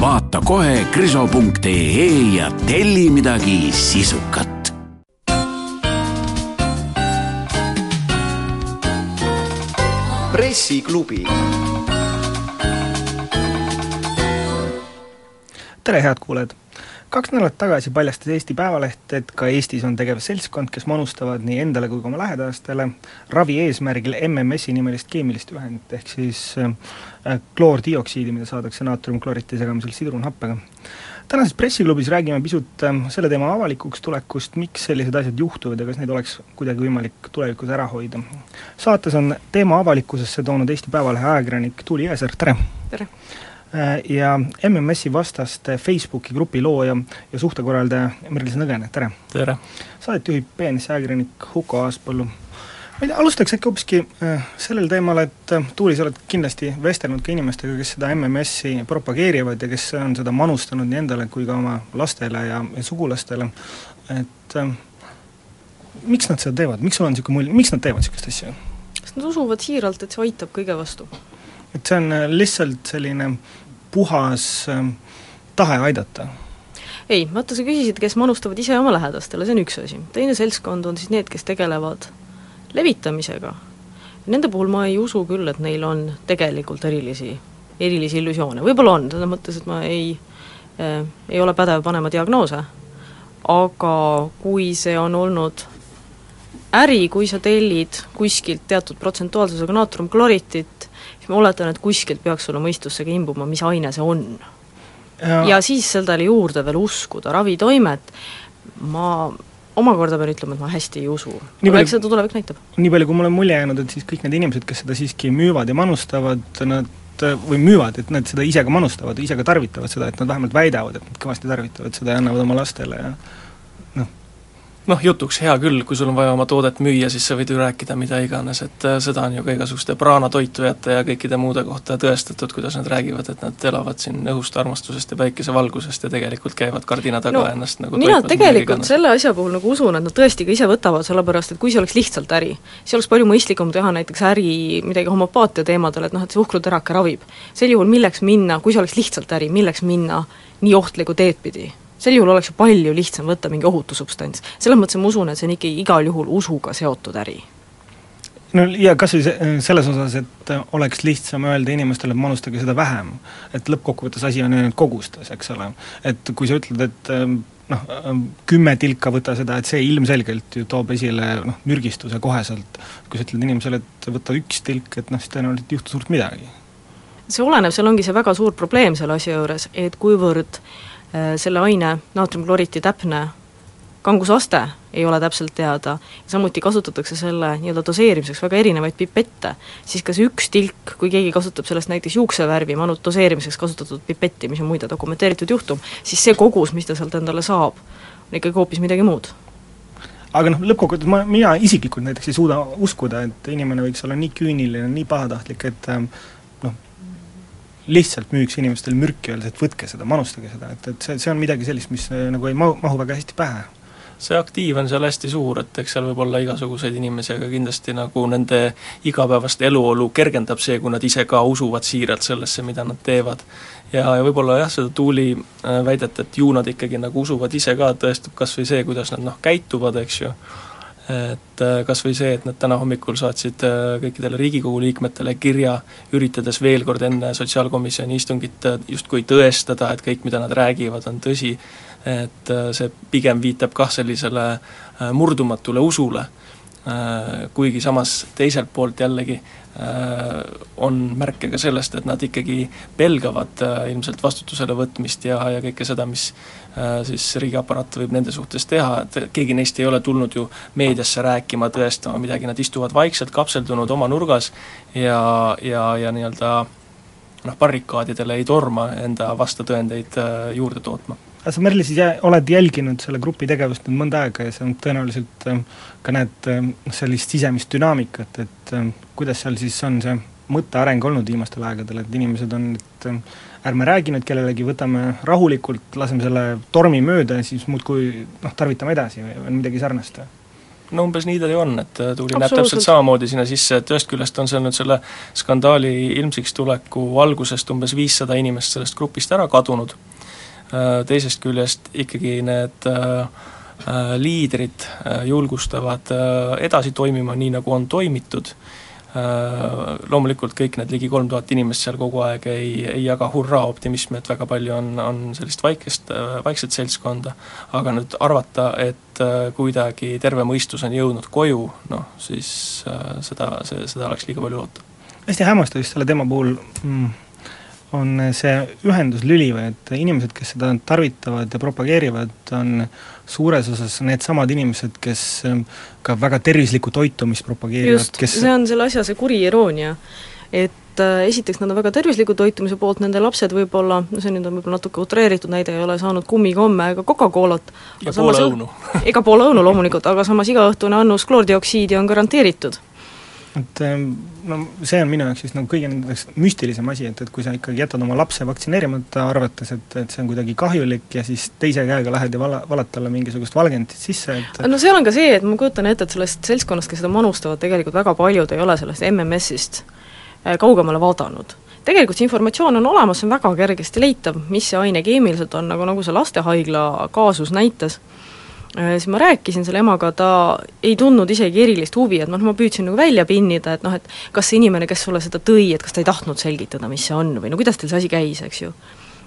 Vaata kohe kriso.ee ja telli midagi sisukat. pressiklubi. tere, head kuulajad! Kaks nädalat tagasi paljastas Eesti Päevaleht, et ka Eestis on tegev seltskond, kes manustavad nii endale kui ka oma lähedastele ravi eesmärgil MMS-i nimelist keemilist ühendit, ehk siis äh, kloordioksiidi, mida saadakse naatriumkloriti segamisel sidrunhappega tänases pressiklubis räägime pisut ähm, selle teema avalikuks tulekust, miks sellised asjad juhtuvad ja kas neid oleks kuidagi võimalik tulevikus ära hoida. saates on teema avalikkusesse toonud Eesti Päevalehe ajakirjanik Tuuli Jõesaar, tere! tere! Äh, ja MMS-i vastaste Facebooki grupi looja ja suhtekorraldaja Merlis Nõgene, tere! tere! Saadet juhib BNS ajakirjanik Huko Aaspõllu ma ei tea, alustaks äkki hoopiski äh, sellel teemal, et äh, Tuuli, sa oled kindlasti vestelnud ka inimestega, kes seda MMS-i propageerivad ja kes on seda manustanud nii endale kui ka oma lastele ja, ja sugulastele, et äh, miks nad seda teevad, miks sul on niisugune mulje, miks nad teevad niisugust asja? sest nad usuvad siiralt, et see aitab kõige vastu. et see on äh, lihtsalt selline puhas äh, tahe aidata? ei, vaata, sa küsisid, kes manustavad ise oma lähedastele, see on üks asi. teine seltskond on siis need, kes tegelevad levitamisega, nende puhul ma ei usu küll, et neil on tegelikult erilisi, erilisi illusioone, võib-olla on, selles mõttes, et ma ei äh, ei ole pädev panema diagnoose, aga kui see on olnud äri, kui sa tellid kuskilt teatud protsentuaalsusega naatriumkloritit, siis ma oletan, et kuskilt peaks sulle mõistusse ka imbuma, mis aine see on. ja siis sellele juurde veel uskuda ravitoimet, ma omakorda pean ütlema, et ma hästi ei usu. aga eks seda tulevik näitab. nii palju, kui mulle on mulje jäänud, et siis kõik need inimesed, kes seda siiski müüvad ja manustavad, nad või müüvad, et nad seda ise ka manustavad, ise ka tarvitavad seda, et nad vähemalt väidavad, et nad kõvasti tarvitavad seda ja annavad oma lastele ja noh, jutuks hea küll, kui sul on vaja oma toodet müüa, siis sa võid ju rääkida mida iganes, et äh, seda on ju ka igasuguste praanatoitujate ja kõikide muude kohta tõestatud, kuidas nad räägivad, et nad elavad siin õhust, armastusest ja päikesevalgusest ja tegelikult käivad kardina taga no, ennast nagu mina tegelikult selle asja puhul nagu usun, et nad tõesti ka ise võtavad, sellepärast et kui see oleks lihtsalt äri, siis oleks palju mõistlikum teha näiteks äri midagi homopaatia teemadel, et noh, et see uhkruterake ravib. sel juhul milleks minna, kui see oleks lihtsalt äri, milleks minna nii ohtlikku teed pidi? Sel juhul oleks ju palju lihtsam võtta mingi ohutu substants. selles mõttes ma usun, et see on ikkagi igal juhul usuga seotud äri. no ja kas või selles osas, et oleks lihtsam öelda inimestele, et manustage seda vähem. et lõppkokkuvõttes asi on ainult kogustes, eks ole. et kui sa ütled, et noh, kümme tilka võta seda, et see ilmselgelt ju toob esile noh, mürgistuse koheselt. kui sa ütled inimesele, et võta üks tilk, et noh, siis tõenäoliselt ei juhtu suurt midagi. see oleneb, seal ongi see väga suur probleem selle asja juures, et kuivõrd äh, Äh, selle aine naatriumkloriti täpne kangusaste ei ole täpselt teada, samuti kasutatakse selle nii-öelda doseerimiseks väga erinevaid pipette, siis ka see üks tilk, kui keegi kasutab sellest näiteks juuksevärvi manud doseerimiseks kasutatud pipetti, mis on muide dokumenteeritud juhtum, siis see kogus, mis ta sealt endale saab, on ikkagi hoopis midagi muud. Aga noh, lõppkokkuvõttes ma, mina isiklikult näiteks ei suuda uskuda, et inimene võiks olla nii küüniline, nii pahatahtlik, et ähm, lihtsalt müüks inimestele mürki, öeldes, et võtke seda, manustage seda, et, et see, see on midagi sellist, mis äh, nagu ei mahu, mahu väga hästi pähe. see aktiiv on seal hästi suur, et eks seal võib olla igasuguseid inimesi, aga kindlasti nagu nende igapäevast eluolu kergendab see, kui nad ise ka usuvad siiralt sellesse, mida nad teevad. ja, ja võib-olla jah, seda Tuuli äh, väidet, et ju nad ikkagi nagu usuvad ise ka, tõestab kas või see, kuidas nad noh, käituvad, eks ju, et äh, kas või see, et nad täna hommikul saatsid äh, kõikidele Riigikogu liikmetele kirja, üritades veel kord enne Sotsiaalkomisjoni istungit äh, justkui tõestada, et kõik, mida nad räägivad, on tõsi, et see pigem viitab kah sellisele murdumatule usule, kuigi samas teiselt poolt jällegi on märke ka sellest, et nad ikkagi pelgavad ilmselt vastutusele võtmist ja, ja kõike seda, mis Äh, siis riigiaparaat võib nende suhtes teha, et keegi neist ei ole tulnud ju meediasse rääkima, tõestama midagi, nad istuvad vaikselt kapseldunud oma nurgas ja, ja, ja nii-öelda noh, barrikaadidele ei torma enda vastatõendeid äh, juurde tootma sa, Merli, siis jää, oled jälginud selle grupi tegevust nüüd mõnda aega ja sa tõenäoliselt ähm, ka näed ähm, sellist sisemist dünaamikat, et ähm, kuidas seal siis on see mõtteareng olnud viimastel aegadel, et inimesed on, et ärme räägi nüüd kellelegi, võtame rahulikult, laseme selle tormi mööda ja siis muudkui noh, tarvitame edasi või on midagi sarnast? no umbes nii ta ju on, et Tuuli näeb täpselt samamoodi sinna sisse, et ühest küljest on seal nüüd selle skandaali ilmsiks tuleku algusest umbes viissada inimest sellest grupist ära kadunud, Äh, teisest küljest ikkagi need äh, äh, liidrid julgustavad edasi toimima nii, nagu on toimitud, loomulikult kõik need ligi kolm tuhat inimest seal kogu aeg ei, ei jaga hurraa optimismi, et väga palju on, on sellist vaikest, vaikset seltskonda, aga nüüd arvata, et kuidagi terve mõistus on jõudnud koju, noh siis seda, see, seda oleks liiga palju loota. hästi hämmastav just selle teema puhul mm on see ühenduslüli või et inimesed, kes seda tarvitavad ja propageerivad, on suures osas needsamad inimesed, kes ähm, ka väga tervislikku toitumist propageerivad, kes see on selle asja see kuri iroonia. et äh, esiteks nad on väga tervisliku toitumise poolt, nende lapsed võib-olla, no see nüüd on võib-olla natuke utreeritud näide, ei ole saanud kummikomme ega Coca-Colat ja poole õunu ega poole õunu loomulikult, aga samas igaõhtune annus kloordioksiidi on garanteeritud et ähm, no see on minu jaoks siis nagu kõige nendest müstilisem asi, et, et kui sa ikkagi jätad oma lapse vaktsineerimata, arvates, et, et see on kuidagi kahjulik ja siis teise käega lähed ja vala, valad talle mingisugust valgendit sisse, et no seal on ka see, et ma kujutan ette, et sellest seltskonnast, kes seda manustavad, tegelikult väga paljud ei ole sellest MMS-ist äh, kaugemale vaadanud. Tegelikult see informatsioon on olemas, see on väga kergesti leitav, mis see aine keemiliselt on, nagu, nagu see lastehaigla kaasus näitas siis ma rääkisin selle emaga, ta ei tundnud isegi erilist huvi, et noh, ma püüdsin nagu välja pinnida, et noh, et kas see inimene, kes sulle seda tõi, et kas ta ei tahtnud selgitada, mis see on või no kuidas teil see asi käis, eks ju.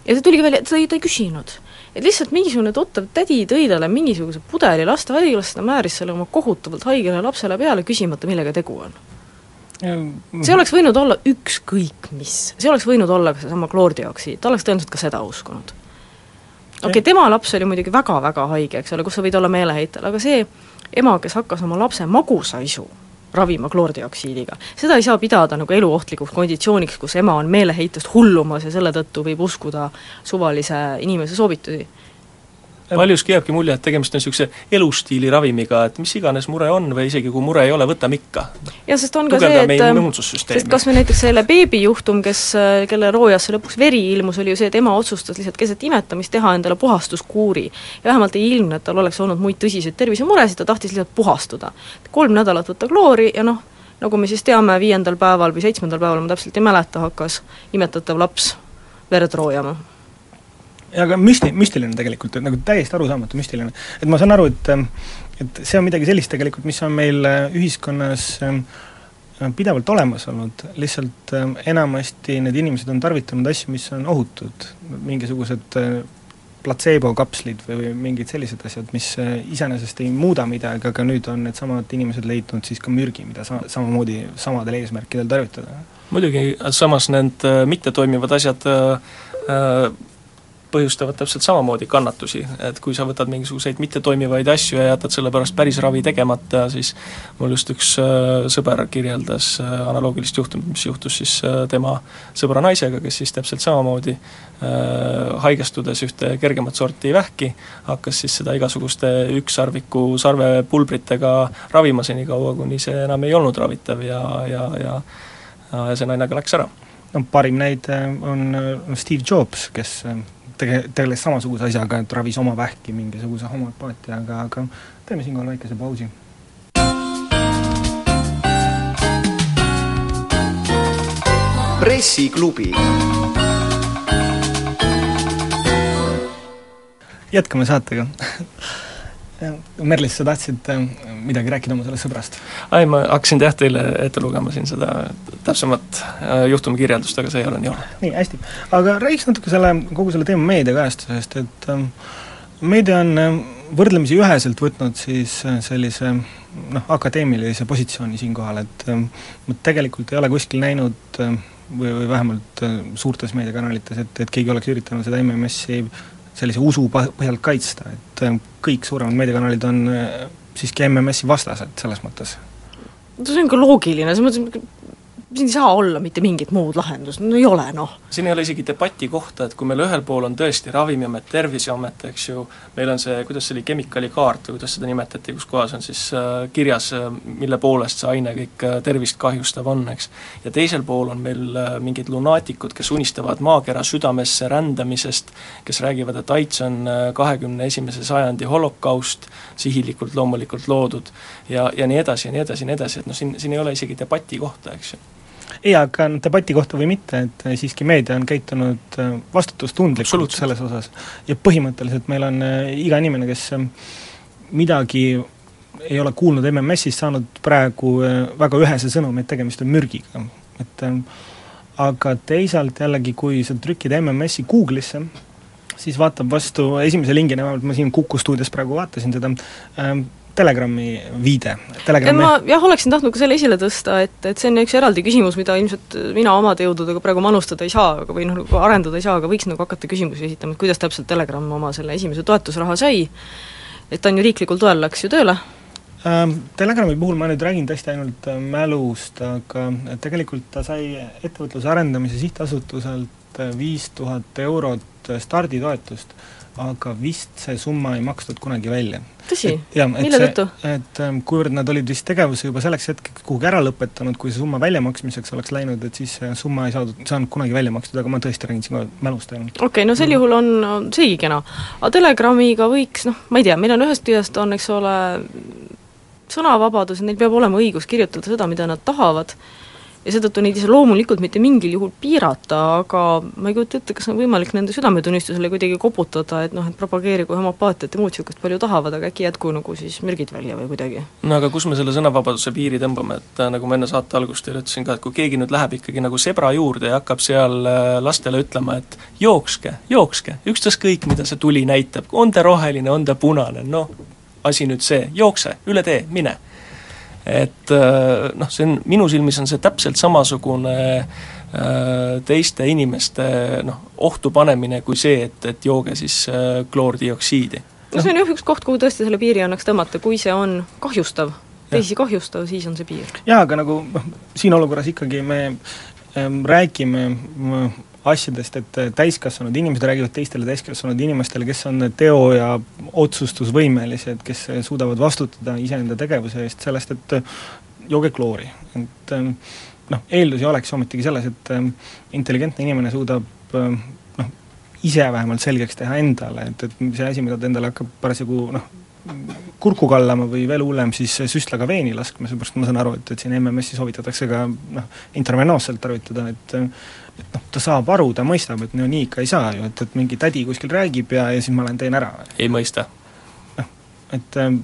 ja see tuligi välja, et ta ei, ta ei küsinud. et lihtsalt mingisugune tuttav tädi tõi talle mingisuguse pudeli lastehaiglast, ta määris selle oma kohutavalt haigele lapsele peale, küsimata, millega tegu on. see oleks võinud olla ükskõik mis, see oleks võinud olla ka seesama kloordioksiid, ta oleks tõenäoliselt ka seda uskunud okei okay,, tema laps oli muidugi väga-väga haige, eks ole, kus sa võid olla meeleheitel, aga see ema, kes hakkas oma lapse magusaisu ravima kloordioksiidiga, seda ei saa pidada nagu eluohtlikuks konditsiooniks, kus ema on meeleheitest hullumas ja selle tõttu võib uskuda suvalise inimese soovitusi paljuski jääbki mulje, et tegemist on niisuguse elustiili ravimiga, et mis iganes mure on või isegi kui mure ei ole, võtame ikka. ja sest on ka see, et ähm, sest kas või näiteks selle beebijuhtum, kes, äh, kelle roojasse lõpuks veri ilmus, oli ju see, et ema otsustas lihtsalt keset imetamist teha endale puhastuskuuri. ja vähemalt ei ilmne, et tal oleks olnud muid tõsiseid tervisemuresid, ta tahtis lihtsalt puhastuda. kolm nädalat võtta kloori ja noh, nagu me siis teame, viiendal päeval või seitsmendal päeval, ma täpselt ei mäleta, hakkas imetatav laps verd roojama ja aga müsti-, müstiline tegelikult, et nagu täiesti arusaamatu müstiline. et ma saan aru, et et see on midagi sellist tegelikult, mis on meil äh, ühiskonnas äh, pidevalt olemas olnud, lihtsalt äh, enamasti need inimesed on tarvitanud asju, mis on ohutud, mingisugused platseebokapslid või, või mingid sellised asjad, mis iseenesest ei muuda midagi, aga nüüd on needsamad inimesed leidnud siis ka mürgi, mida sa-, samamoodi samadel eesmärkidel tarvitada. muidugi, samas need mittetoimivad asjad äh, põhjustavad täpselt samamoodi kannatusi, et kui sa võtad mingisuguseid mittetoimivaid asju ja jätad selle pärast päris ravi tegemata, siis mul just üks äh, sõber kirjeldas äh, analoogilist juhtumit, mis juhtus siis äh, tema sõbra naisega, kes siis täpselt samamoodi haigestudes ühte kergemat sorti vähki, hakkas siis seda igasuguste ükssarviku sarvepulbritega ravima senikaua, kuni see enam ei olnud ravitav ja, ja, ja ja see naine ka läks ära. No parim näide on Steve Jobs, kes tege-, tegeles samasuguse asjaga, et ravis oma vähki mingisuguse homopaatiaga, aga teeme siinkohal väikese pausi. pressiklubi jätkame saatega Merlis, sa tahtsid äh, midagi rääkida oma sellest sõbrast? ei, ma hakkasin jah teile ette lugema siin seda täpsemat äh, juhtumikirjeldust, aga see ei ole nii oluline. nii, hästi. aga räägiks natuke selle, kogu selle teema meediakajastusest, et meedia on võrdlemisi üheselt võtnud siis äh, sellise noh, akadeemilise positsiooni siinkohal, et ma tegelikult ei ole kuskil näinud või, või vähemalt suurtes meediakanalites, et, et keegi oleks üritanud seda MMS-i sellise usu põhjalt kaitsta, et äh, kõik suuremad meediakanalid on äh, siiski MMS-i vastased selles mõttes. no see on ka loogiline, selles mõttes siin ei saa olla mitte mingit muud lahendust, no ei ole noh. siin ei ole isegi debati kohta, et kui meil ühel pool on tõesti Ravimiamet, Terviseamet, eks ju, meil on see, kuidas see oli, kemikaalikaart või kuidas seda nimetati, kus kohas on siis äh, kirjas, äh, mille poolest see aine kõik äh, tervist kahjustav on, eks. ja teisel pool on meil äh, mingid lunaatikud, kes unistavad maakera südamesse rändamisest, kes räägivad, et AIDS on äh, kahekümne esimese sajandi holokaust, sihilikult loomulikult loodud, ja, ja nii edasi ja nii edasi ja nii edasi, et noh, siin, siin ei ole isegi debati kohta, eks ju ei, aga debati kohta või mitte, et siiski meedia on käitunud äh, vastutustundlikult selles osas. ja põhimõtteliselt meil on äh, iga inimene, kes midagi ei ole kuulnud MMS-ist, saanud praegu väga ühese sõnumi, et tegemist on mürgiga. et aga teisalt jällegi, kui sa trükid MMS-i Google'isse, siis vaatab vastu esimese lingina, vähemalt ma siin Kuku stuudios praegu vaatasin seda, Telegrami viide, Telegrami ma jah, oleksin tahtnud ka selle esile tõsta, et, et see on üks eraldi küsimus, mida ilmselt mina omade jõududega praegu manustada ei saa, aga või noh, nagu arendada ei saa, aga võiks nagu hakata küsimusi esitama, et kuidas täpselt Telegram oma selle esimese toetusraha sai, et ta on ju riiklikul toel, läks ju tööle. Ähm, Telegrami puhul ma nüüd räägin tõesti ainult äh, mälust, aga tegelikult ta sai ettevõtluse arendamise sihtasutuselt äh, viis tuhat eurot äh, starditoetust aga vist see summa ei makstud kunagi välja. tõsi? mille tõttu? et ähm, kuivõrd nad olid vist tegevuse juba selleks hetkeks kuhugi ära lõpetanud, kui see summa väljamaksmiseks oleks läinud, et siis see summa ei saadud, saanud kunagi välja makstud, aga ma tõesti räägin siin mälust ainult. okei okay,, no sel juhul on seegi kena. aga Telegramiga võiks noh, ma ei tea, meil on ühest küljest on, eks ole, sõnavabadus, neil peab olema õigus kirjutada seda, mida nad tahavad, ja seetõttu neid ei saa loomulikult mitte mingil juhul piirata, aga ma ei kujuta ette, kas on võimalik nende südametunnistusele kuidagi koputada, et noh, et propageerigu homopaatiat ja muud niisugust palju tahavad, aga äkki jätku nagu siis mürgid välja või kuidagi. no aga kus me selle sõnavabaduse piiri tõmbame, et äh, nagu ma enne saate algust teile ütlesin ka, et kui keegi nüüd läheb ikkagi nagu sebra juurde ja hakkab seal äh, lastele ütlema, et jookske, jookske, ükstaskõik, mida see tuli näitab, on ta roheline, on ta punane, noh, asi nüüd see, jookse, üle tee, mine et äh, noh, see on, minu silmis on see täpselt samasugune äh, teiste inimeste noh, ohtu panemine kui see, et, et jooge siis äh, kloordioksiidi. no see on jah üks koht, kuhu tõesti selle piiri annaks tõmmata, kui see on kahjustav, teisi kahjustav, siis on see piir. jaa, aga nagu noh, siin olukorras ikkagi me ähm, räägime asjadest, et täiskasvanud inimesed räägivad teistele täiskasvanud inimestele, kes on teo- ja otsustusvõimelised, kes suudavad vastutada iseenda tegevuse eest, sellest, et jooge kloori, et noh, eeldusi oleks ometigi selles, et intelligentne inimene suudab noh, ise vähemalt selgeks teha endale, et, et see asi, mida ta endale hakkab parasjagu noh, kurku kallama või veel hullem, siis süstlaga veeni laskma, seepärast ma saan aru, et, et siin MMS-i soovitatakse ka noh, intravenoosselt tarvitada, et et noh, ta saab aru, ta mõistab, et no nii ikka ei saa ju, et, et mingi tädi kuskil räägib ja, ja siis ma lähen teen ära. ei mõista. noh, et ähm,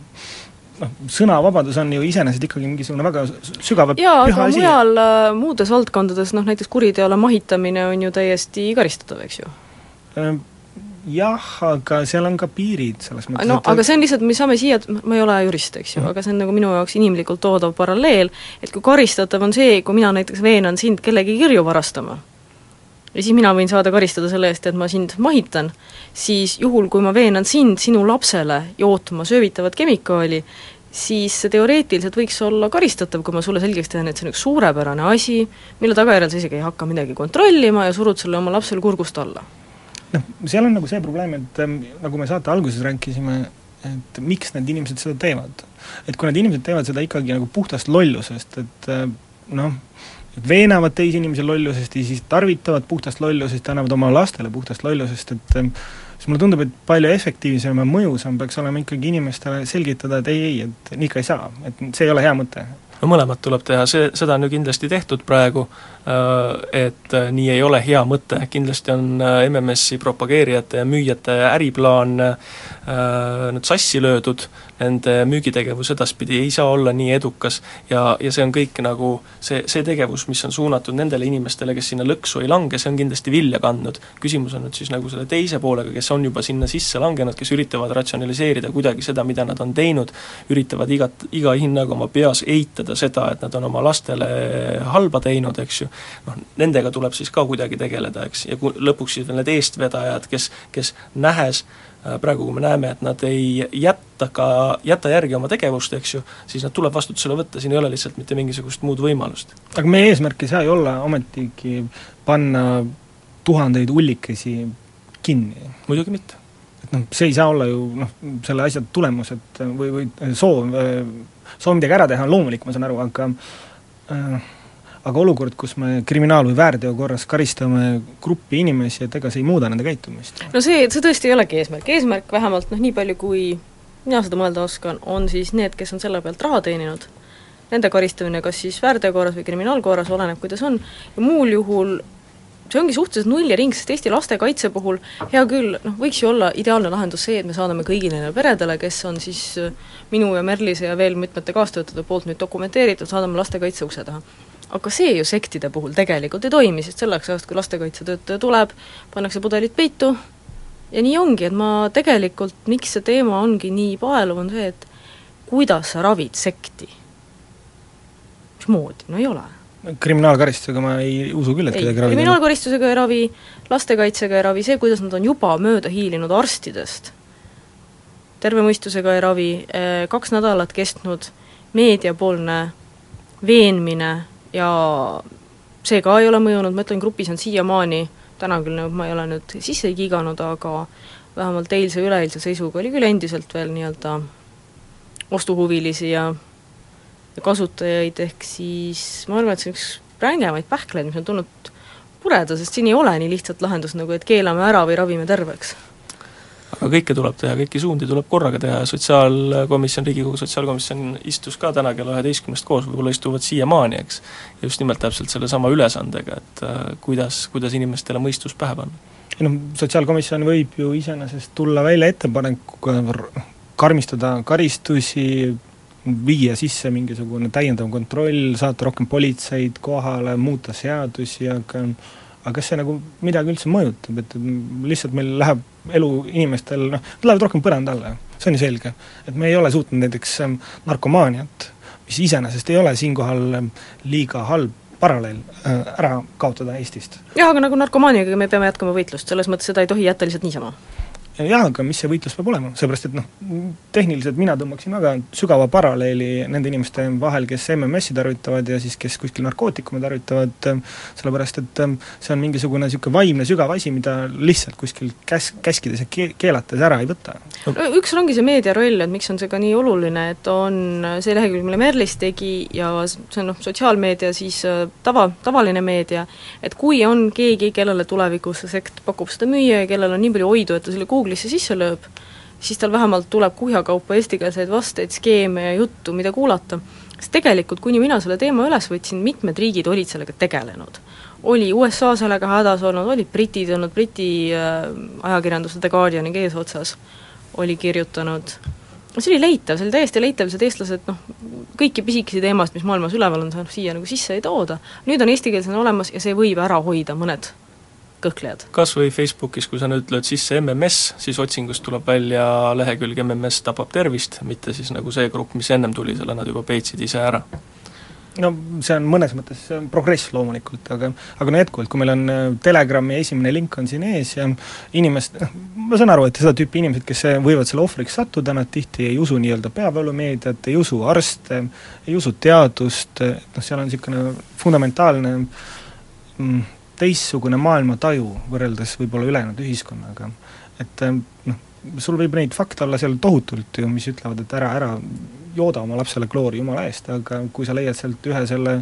noh, sõnavabadus on ju iseenesest ikkagi mingisugune väga sügav jaa, aga asi. mujal äh, muudes valdkondades, noh näiteks kuriteole mahitamine on ju täiesti karistatav, eks ju ähm,? jah, aga seal on ka piirid selles mõttes no et... aga see on lihtsalt, me saame siia, ma ei ole jurist, eks ju mm, -hmm. aga see on nagu minu jaoks inimlikult toodav paralleel, et kui karistatav on see, kui mina näiteks veenan sind kellegi kirju varastama ja siis mina võin saada karistada selle eest, et ma sind mahitan, siis juhul, kui ma veenan sind sinu lapsele jootma söövitavat kemikaali, siis see teoreetiliselt võiks olla karistatav, kui ma sulle selgeks teen, et see on üks suurepärane asi, mille tagajärjel sa isegi ei hakka midagi kontrollima ja surud selle oma lapsele kurgust alla. noh, seal on nagu see probleem, et ähm, nagu me saate alguses rääkisime, et miks need inimesed seda teevad. et kui need inimesed teevad seda ikkagi nagu puhtast lollusest, et äh, noh, veenavad teisi inimesi lollusest ja siis tarvitavad puhtast lollusest ja annavad oma lastele puhtast lollusest, et ähm, siis mulle tundub, et palju efektiivsem ja mõjusam peaks olema ikkagi inimestele selgitada, et ei, ei, et nii ikka ei saa, et see ei ole hea mõte. no mõlemat tuleb teha, see, seda on ju kindlasti tehtud praegu, et äh, nii ei ole hea mõte, kindlasti on äh, MMS-i propageerijate ja müüjate äriplaan nüüd sassi löödud, nende müügitegevus edaspidi ei saa olla nii edukas ja, ja see on kõik nagu see, see tegevus, mis on suunatud nendele inimestele, kes sinna lõksu ei lange, see on kindlasti vilja kandnud. küsimus on nüüd siis nagu selle teise poolega, kes on juba sinna sisse langenud, kes üritavad ratsionaliseerida kuidagi seda, mida nad on teinud, üritavad igat, iga hinnaga oma peas eitada seda, et nad on oma lastele halba teinud, eks ju, noh, nendega tuleb siis ka kuidagi tegeleda, eks, ja kui lõpuks siis veel need eestvedajad, kes, kes nähes äh, praegu, kui me näeme, et nad ei jätta ka, jäta järgi oma tegevust, eks ju, siis nad tuleb vastutusele võtta, siin ei ole lihtsalt mitte mingisugust muud võimalust. aga meie eesmärk ei saa ju olla ometigi panna tuhandeid ullikesi kinni. muidugi mitte. et noh, see ei saa olla ju noh, selle asja tulemus, et või, või soov, soov midagi ära teha on loomulik, ma saan aru, aga äh, aga olukord, kus me kriminaal- või väärteo korras karistame gruppi inimesi, et ega see ei muuda nende käitumist? no see, see tõesti ei olegi eesmärk, eesmärk vähemalt noh, nii palju kui mina seda mõelda oskan, on siis need, kes on selle pealt raha teeninud, nende karistamine kas siis väärteo korras või kriminaalkorras, oleneb, kuidas on, ja muul juhul see ongi suhteliselt nullring, sest Eesti lastekaitse puhul hea küll, noh, võiks ju olla ideaalne lahendus see, et me saadame kõigile neile peredele, kes on siis äh, minu ja Merlise ja veel mitmete kaastöötajate poolt nüüd dokumenteeritud, saadame lastekaitse ukse taha. Aga see ju sektide puhul tegelikult ei toimi, sest selleks ajaks, kui lastekaitsetöötaja tuleb, pannakse pudelid peitu. Ja nii ongi, et ma tegelikult, miks see teema ongi nii paeluv, on see, et kuidas sa ravid sekti? mismoodi, no ei ole. Kriminaalkaristusega ma ei usu küll, et ei, kedagi ravida. kriminaalkaristusega ei ravi, lastekaitsega ei ravi, see, kuidas nad on juba mööda hiilinud arstidest, terve mõistusega ei ravi, eh, kaks nädalat kestnud meediapoolne veenmine ja see ka ei ole mõjunud, ma ütlen, grupis on siiamaani, täna küll nagu ma ei ole nüüd sisse kiiganud, aga vähemalt eilse, üleeilse seisuga oli küll endiselt veel nii-öelda ostuhuvilisi ja ja kasutajaid, ehk siis ma arvan, et see on üks rängemaid pähkleid, mis on tulnud pureda, sest siin ei ole nii lihtsat lahendust nagu, et keelame ära või ravime terveks. Aga kõike tuleb teha, kõiki suundi tuleb korraga teha ja sotsiaalkomisjon, Riigikogu sotsiaalkomisjon istus ka täna kella üheteistkümnest koos, võib-olla istuvad siiamaani, eks, just nimelt täpselt sellesama ülesandega, et äh, kuidas, kuidas inimestele mõistus pähe panna. ei noh, sotsiaalkomisjon võib ju iseenesest tulla välja ettepanekuga karmistada karistusi, viia sisse mingisugune täiendav kontroll, saata rohkem politseid kohale, muuta seadusi, aga aga kas see nagu midagi üldse mõjutab, et lihtsalt meil läheb elu inimestel noh, nad lähevad rohkem põranda alla, see on ju selge. et me ei ole suutnud näiteks ähm, narkomaaniat, mis iseenesest ei ole siinkohal ähm, liiga halb paralleel äh, ära kaotada Eestist. jah, aga nagu narkomaaniaga me peame jätkama võitlust, selles mõttes seda ei tohi jätta lihtsalt niisama jah, aga mis see võitlus peab olema, seepärast et noh, tehniliselt mina tõmbaksin väga sügava paralleeli nende inimeste vahel, kes MMS-i tarvitavad ja siis kes kuskil narkootikume tarvitavad, sellepärast et see on mingisugune niisugune vaimne sügav asi, mida lihtsalt kuskil käs-, käskides ja ke-, keelates ära ei võta. no üks ongi see meedia roll, et miks on see ka nii oluline, et on see lehekülg, mille Merlis tegi ja see on noh, sotsiaalmeedia, siis äh, tava, tavaline meedia, et kui on keegi, kellele tulevikus see sekt pakub seda müüa ja kellel on nii palju oidu, et ta selle Google'isse sisse lööb, siis tal vähemalt tuleb kuhjakaupa eestikeelseid vasteid, skeeme ja juttu, mida kuulata. sest tegelikult, kuni mina selle teema üles võtsin, mitmed riigid olid sellega tegelenud. oli USA sellega hädas olnud, olid britid olnud, Briti äh, ajakirjandus The Guardianiga eesotsas oli kirjutanud, see oli leitav, see oli täiesti leitav, lihtsalt eestlased noh, kõiki pisikesi teemasid, mis maailmas üleval on, saanud siia nagu sisse ei tooda, nüüd on eestikeelsena olemas ja see võib ära hoida mõned kõhklejad. kas või Facebookis, kui sa nüüd lööd sisse MMS, siis otsingust tuleb välja lehekülg MMS tapab tervist, mitte siis nagu see grupp, mis ennem tuli, selle nad juba peitsid ise ära no see on mõnes mõttes, progress loomulikult, aga aga no jätkuvalt, kui meil on äh, Telegrami esimene link on siin ees ja inimest, noh, ma saan aru, et seda tüüpi inimesed, kes võivad selle ohvriks sattuda, nad tihti ei usu nii-öelda peavoolumeediat, ei usu arste, ei usu teadust, noh, seal on niisugune fundamentaalne mm, teistsugune maailmataju võrreldes võib-olla ülejäänud ühiskonnaga. et eh, noh, sul võib neid fakte olla seal tohutult ju, mis ütlevad, et ära, ära jooda oma lapsele kloori jumala eest, aga kui sa leiad sealt ühe selle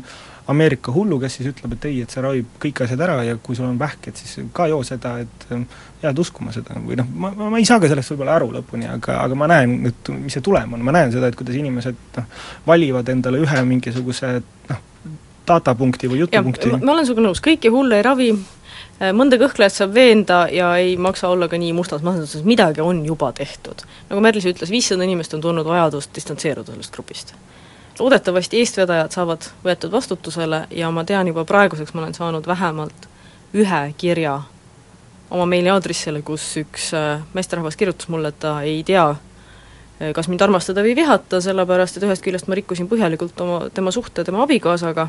Ameerika hullu, kes siis ütleb, et ei, et see ravib kõik asjad ära ja kui sul on vähk, et siis ka joo seda, et eh, jääd uskuma seda või noh, ma, ma ei saa ka sellest võib-olla aru lõpuni, aga, aga ma näen, et mis see tulem on, ma näen seda, et kuidas inimesed noh, valivad endale ühe mingisuguse noh, datapunkti või jutupunkti. ma olen sinuga nõus, kõiki hulle ei ravi, äh, mõnda kõhklejat saab veenda ja ei maksa olla ka nii mustas masenduses, midagi on juba tehtud. nagu Merlis ütles, viissada inimest on tundnud vajadust distantseeruda sellest grupist. loodetavasti eestvedajad saavad võetud vastutusele ja ma tean juba praeguseks, ma olen saanud vähemalt ühe kirja oma meiliaadressile, kus üks äh, meesterahvas kirjutas mulle, et ta ei tea, äh, kas mind armastada või vihata, sellepärast et ühest küljest ma rikkusin põhjalikult oma, tema suhte tema abikaasaga,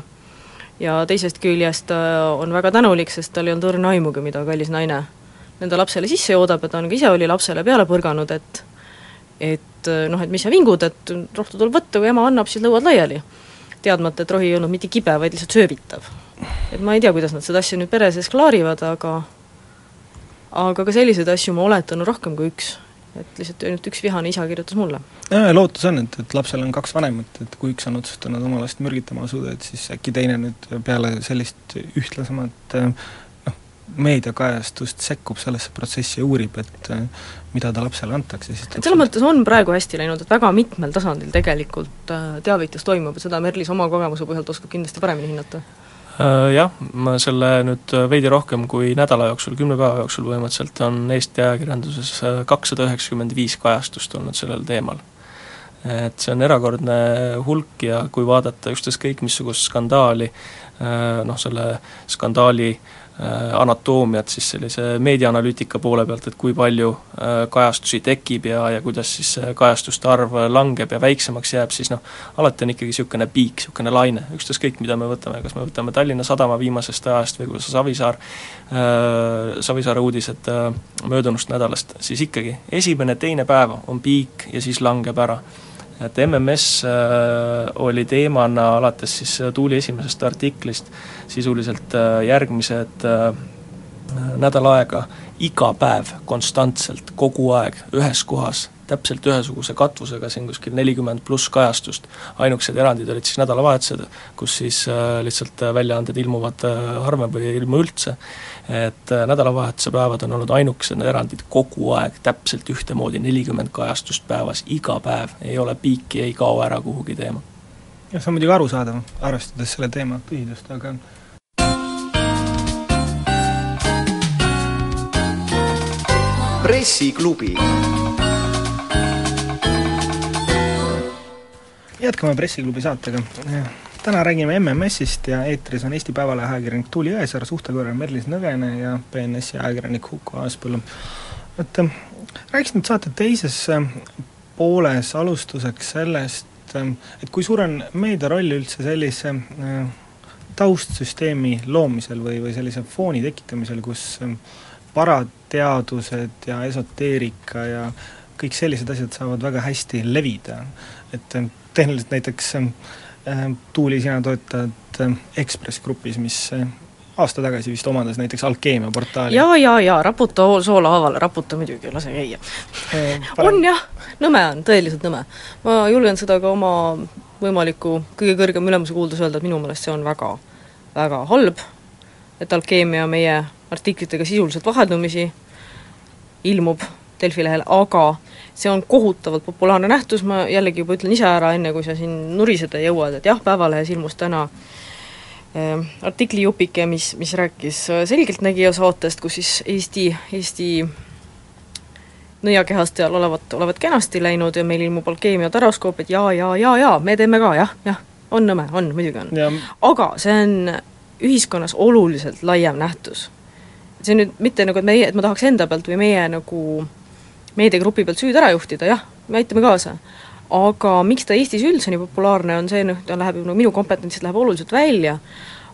ja teisest küljest ta on väga tänulik, sest tal ei olnud õrna aimugi, mida kallis naine nende lapsele sisse joodab ja ta on ka ise oli lapsele peale põrganud, et et noh, et mis sa vingud, et rohtu tuleb võtta, kui ema annab, siis lõuad laiali. teadmata, et rohi ei olnud mitte kibe, vaid lihtsalt söövitav. et ma ei tea, kuidas nad seda asja nüüd peres sees klaarivad, aga aga ka selliseid asju ma oletan rohkem kui üks. Et lihtsalt ainult üks vihane isa kirjutas mulle. jaa, ja lootus on, et, et lapsel on kaks vanemat, et kui üks on otsustanud oma last mürgitama asuda, et siis äkki teine nüüd peale sellist ühtlasemat noh, meediakajastust sekkub sellesse protsessi ja uurib, et mida ta lapsele antakse, siis et selles mõttes on praegu hästi läinud, et väga mitmel tasandil tegelikult äh, teavitus toimub, et seda Merlis oma kogemuse põhjalt oskab kindlasti paremini hinnata Äh, jah, ma selle nüüd äh, veidi rohkem kui nädala jooksul, kümne päeva jooksul põhimõtteliselt on Eesti ajakirjanduses äh, kakssada üheksakümmend viis kajastust olnud sellel teemal. et see on erakordne hulk ja kui vaadata ükstaskõik missugust skandaali, noh selle skandaali äh, Äh, anatoomiat siis sellise meediaanalüütika poole pealt, et kui palju äh, kajastusi tekib ja, ja kuidas siis kajastuste arv langeb ja väiksemaks jääb, siis noh, alati on ikkagi niisugune piik, niisugune laine, ükstaskõik, mida me võtame, kas me võtame Tallinna Sadama viimasest ajast või kuidas Savisaar äh,, Savisaare uudised äh, möödunust nädalast, siis ikkagi esimene-teine päev on piik ja siis langeb ära et MMS äh, oli teemana alates siis äh, Tuuli esimesest artiklist sisuliselt äh, järgmised nädal aega iga päev konstantselt, kogu aeg, ühes kohas, täpselt ühesuguse katvusega, siin kuskil nelikümmend pluss kajastust, ainukesed erandid olid siis nädalavahetused, kus siis lihtsalt väljaanded ilmuvad harvem või ei ilmu üldse et äh, nädalavahetuse päevad on olnud ainukesed erandid kogu aeg täpselt ühtemoodi, nelikümmend kajastust päevas, iga päev, ei ole piiki, ei kao ära kuhugi teema. jah, see on muidugi arusaadav, arvestades selle teema tõsidust, aga pressiklubi jätkame Pressiklubi saatega täna räägime MMS-ist ja eetris on Eesti Päevalehe ajakirjanik Tuuli Jõesaar, suhtekõrval Merlis Nõgene ja BNS-i ajakirjanik Huko Aaspõllu. et äh, räägiks nüüd saate teises äh, pooles alustuseks sellest, äh, et kui suur on meedia roll üldse sellise taustsüsteemi loomisel või, või sellise fooni tekitamisel, kus parateadused ja esoteerika ja kõik sellised asjad saavad väga hästi levida, et tehniliselt näiteks äh, Äh, Tuuli, sina töötad äh, Ekspress Grupis, mis äh, aasta tagasi vist omandas näiteks Alkeemia portaali. jaa, jaa, jaa, raputa soola haavale, raputa muidugi, lase käia on jah, nõme on, tõeliselt nõme. ma julgen seda ka oma võimaliku kõige kõrgema ülemuse kuuldes öelda, et minu meelest see on väga, väga halb, et Alkeemia meie artiklitega sisuliselt vaheldumisi ilmub Delfi lehel, aga see on kohutavalt populaarne nähtus, ma jällegi juba ütlen ise ära, enne kui sa siin nuriseda jõuad, et jah, Päevalehes ilmus täna äh, artiklijupike, mis, mis rääkis äh, Selgeltnägija saatest, kus siis Eesti, Eesti nõiakehastel olevat, olevat kenasti läinud ja meil ilmub alkeemia taroskoop, et jaa, jaa, jaa, jaa, me teeme ka, jah, jah, on nõme, on, muidugi on. aga see on ühiskonnas oluliselt laiem nähtus. see nüüd mitte nagu, et meie, et ma tahaks enda pealt või meie nagu meediagrupi pealt süüd ära juhtida, jah, me aitame kaasa. aga miks ta Eestis üldse nii populaarne on, see noh, ta läheb ju no minu kompetentsist läheb oluliselt välja,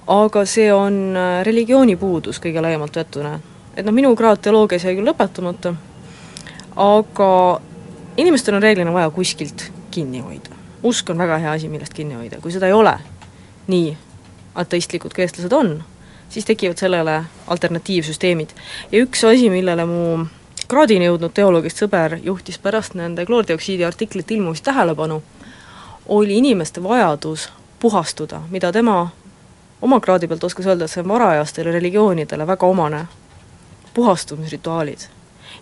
aga see on äh, religiooni puudus kõige laiemalt võetuna. et noh, minu kraad teoloogias jäi küll lõpetamata, aga inimestel on reeglina vaja kuskilt kinni hoida. usk on väga hea asi, millest kinni hoida, kui seda ei ole, nii ateistlikud kui eestlased on, siis tekivad sellele alternatiivsüsteemid. ja üks asi, millele mu kraadini jõudnud teoloogist sõber juhtis pärast nende kloordioksiidi artiklite ilmumist tähelepanu, oli inimeste vajadus puhastuda, mida tema oma kraadi pealt oskas öelda, et see on varajastele religioonidele väga omane, puhastumisrituaalid.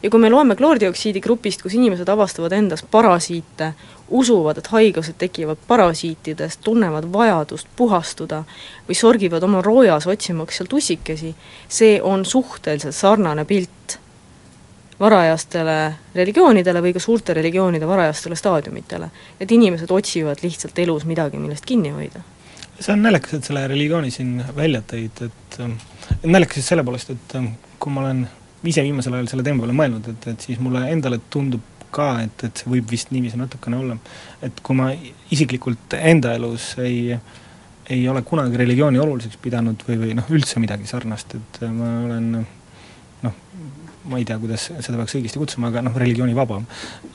ja kui me loeme kloordioksiidi grupist, kus inimesed avastavad endas parasiite, usuvad, et haigused tekivad parasiitidest, tunnevad vajadust puhastuda või sorgivad oma roojas otsimaks sealt ussikesi, see on suhteliselt sarnane pilt varajastele religioonidele või ka suurte religioonide varajastele staadiumitele. et inimesed otsivad lihtsalt elus midagi, millest kinni hoida. see on naljakas, et selle religiooni siin välja tõid, et naljakas just selle poolest, et kui ma olen ise viimasel ajal selle teema peale mõelnud, et, et siis mulle endale tundub ka, et, et see võib vist niiviisi natukene olla. et kui ma isiklikult enda elus ei ei ole kunagi religiooni oluliseks pidanud või, või noh, üldse midagi sarnast, et ma olen noh, ma ei tea, kuidas seda peaks õigesti kutsuma, aga noh, religioonivaba.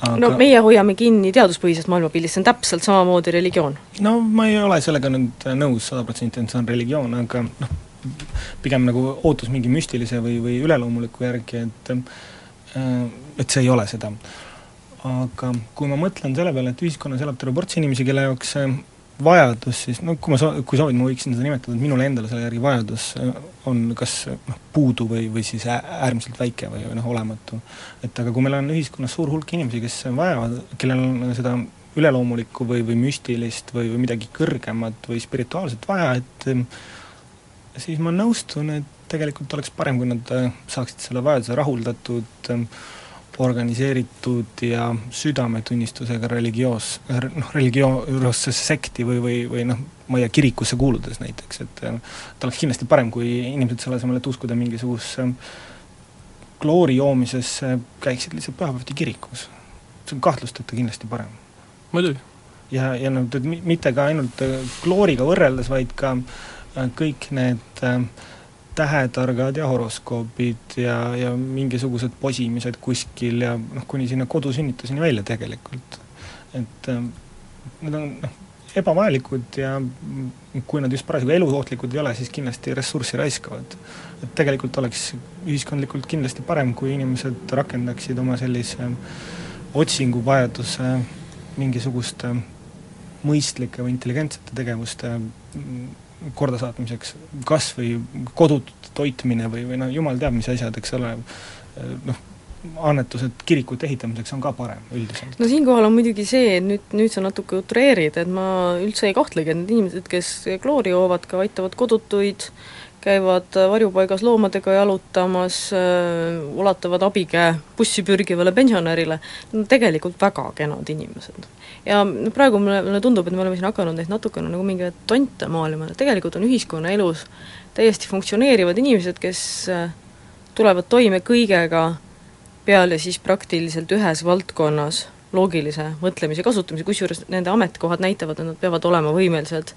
Aga... no meie hoiame kinni teaduspõhisest maailmapildist, see on täpselt samamoodi religioon. no ma ei ole sellega nüüd nõus sada protsenti, et see on religioon, aga noh, pigem nagu ootus mingi müstilise või, või üleloomuliku järgi, et et see ei ole seda. aga kui ma mõtlen selle peale, et ühiskonnas elab terve ports inimesi, kelle jaoks vajadus siis, no kui ma soo-, kui soovid, ma võiksin seda nimetada, et minule endale selle järgi vajadus äh, on kas noh, puudu või, või siis äärmiselt väike või, või noh, olematu. et aga kui meil on ühiskonnas suur hulk inimesi, kes vajavad, kellel on seda üleloomulikku või, või müstilist või, või midagi kõrgemat või spirituaalset vaja, et siis ma nõustun, et tegelikult oleks parem, kui nad äh, saaksid selle vajaduse rahuldatud äh, organiseeritud ja südametunnistusega religioos, noh, religioossesse sekti või, või, või noh, ma ei tea, kirikusse kuuludes näiteks, et et oleks kindlasti parem, kui inimesed selle asemel, et uskuda mingisugusesse kloori joomisesse, käiksid lihtsalt pühapäeviti kirikus. see on kahtlusteta kindlasti parem. muidugi. ja, ja noh, mitte ka ainult klooriga võrreldes, vaid ka äh, kõik need äh, tähetargad ja horoskoobid ja, ja mingisugused posimised kuskil ja noh, kuni sinna kodusünnituseni välja tegelikult. et äh, need on noh, ebavajalikud ja kui nad just parasjagu eluohtlikud ei ole, siis kindlasti ressurssi raiskavad. et tegelikult oleks ühiskondlikult kindlasti parem, kui inimesed rakendaksid oma sellise otsinguvajaduse mingisuguste mõistlike või intelligentsete tegevuste kordasaatmiseks, kas või kodutute toitmine või, või noh, jumal teab, mis asjad, eks ole, noh, annetused kirikute ehitamiseks on ka parem üldiselt. no siinkohal on muidugi see, et nüüd, nüüd sa natuke utreerid, et ma üldse ei kahtlegi, et need inimesed, kes kloori joovad, ka aitavad kodutuid, käivad varjupaigas loomadega jalutamas äh,, ulatavad abikäe bussi pürgivale pensionärile, no tegelikult väga kenad inimesed. Ja praegu mulle, mulle tundub, et me oleme siin hakanud neid natukene nagu mingeid tonte maalima, tegelikult on ühiskonnaelus täiesti funktsioneerivad inimesed, kes äh, tulevad toime kõigega peale siis praktiliselt ühes valdkonnas loogilise mõtlemise kasutamise, kusjuures nende ametikohad näitavad, et nad peavad olema võimelised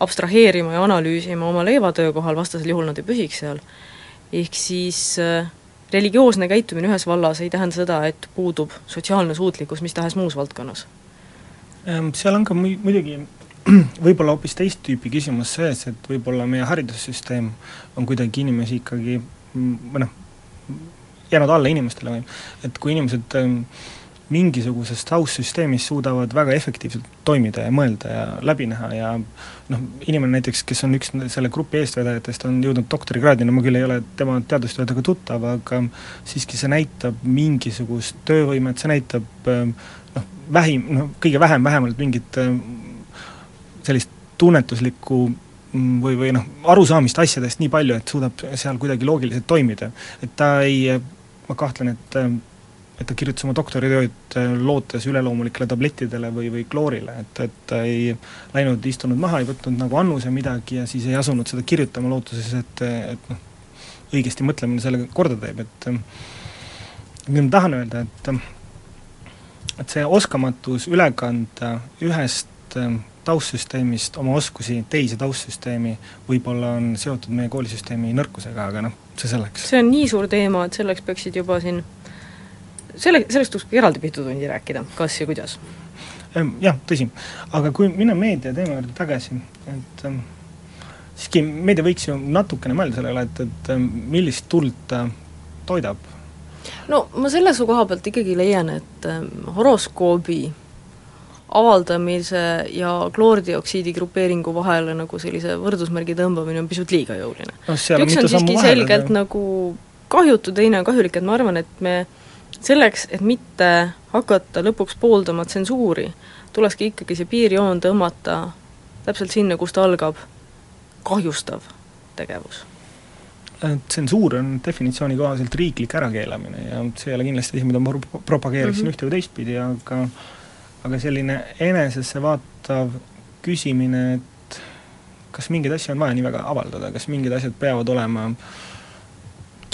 abstraheerima ja analüüsima oma leivatöökohal, vastasel juhul nad ei püsiks seal. ehk siis äh, religioosne käitumine ühes vallas ei tähenda seda, et puudub sotsiaalne suutlikkus mis tahes muus valdkonnas Ehm, seal on ka mu-, muidugi võib-olla hoopis teist tüüpi küsimus sees, et võib-olla meie haridussüsteem on kuidagi inimesi ikkagi või noh, jäänud alla inimestele või et kui inimesed ehm, mingisuguses taustsüsteemis suudavad väga efektiivselt toimida ja mõelda ja läbi näha ja noh, inimene näiteks, kes on üks selle grupi eestvedajatest, on jõudnud doktorikraadini, ma küll ei ole tema teadustöödega tuttav, aga siiski see näitab mingisugust töövõimet, see näitab noh, vähim, noh kõige vähem vähemalt mingit sellist tunnetuslikku mm, või, või noh, arusaamist asjadest nii palju, et suudab seal kuidagi loogiliselt toimida. et ta ei, ma kahtlen, et et ta kirjutas oma doktoritööd äh, lootes üleloomulikele tablettidele või, või kloorile, et, et ta ei läinud, istunud maha, ei võtnud nagu annuse midagi ja siis ei asunud seda kirjutama lootuses, et, et noh, õigesti mõtlemine selle korda teeb, et mida ma tahan öelda, et et see oskamatus üle kanda ühest taustsüsteemist oma oskusi teise taustsüsteemi võib-olla on seotud meie koolisüsteemi nõrkusega, aga noh, see selleks. see on nii suur teema, et selleks peaksid juba siin selle, sellest tuleks eraldi mitu tundi rääkida, kas ja kuidas? Jah, tõsi. aga kui minna meedia teema juurde tagasi, et ähm, siiski meedia võiks ju natukene mõelda selle üle, et, et millist tuld ta toidab? no ma selle su koha pealt ikkagi leian, et ähm, horoskoobi avaldamise ja kloordioksiidi grupeeringu vahele nagu sellise võrdusmärgi tõmbamine on pisut liiga jõuline no,. üks on siiski selgelt aga... nagu kahjutu, teine on kahjulik, et ma arvan, et me selleks, et mitte hakata lõpuks pooldama tsensuuri, tulekski ikkagi see piirjoon tõmmata täpselt sinna, kust algab kahjustav tegevus. Äh, tsensuur on definitsiooni kohaselt riiklik ärakeelamine ja see ei ole kindlasti asi, mida ma pro-, propageeriksin mm -hmm. ühte või teistpidi, aga aga selline enesesse vaatav küsimine, et kas mingeid asju on vaja nii väga avaldada, kas mingid asjad peavad olema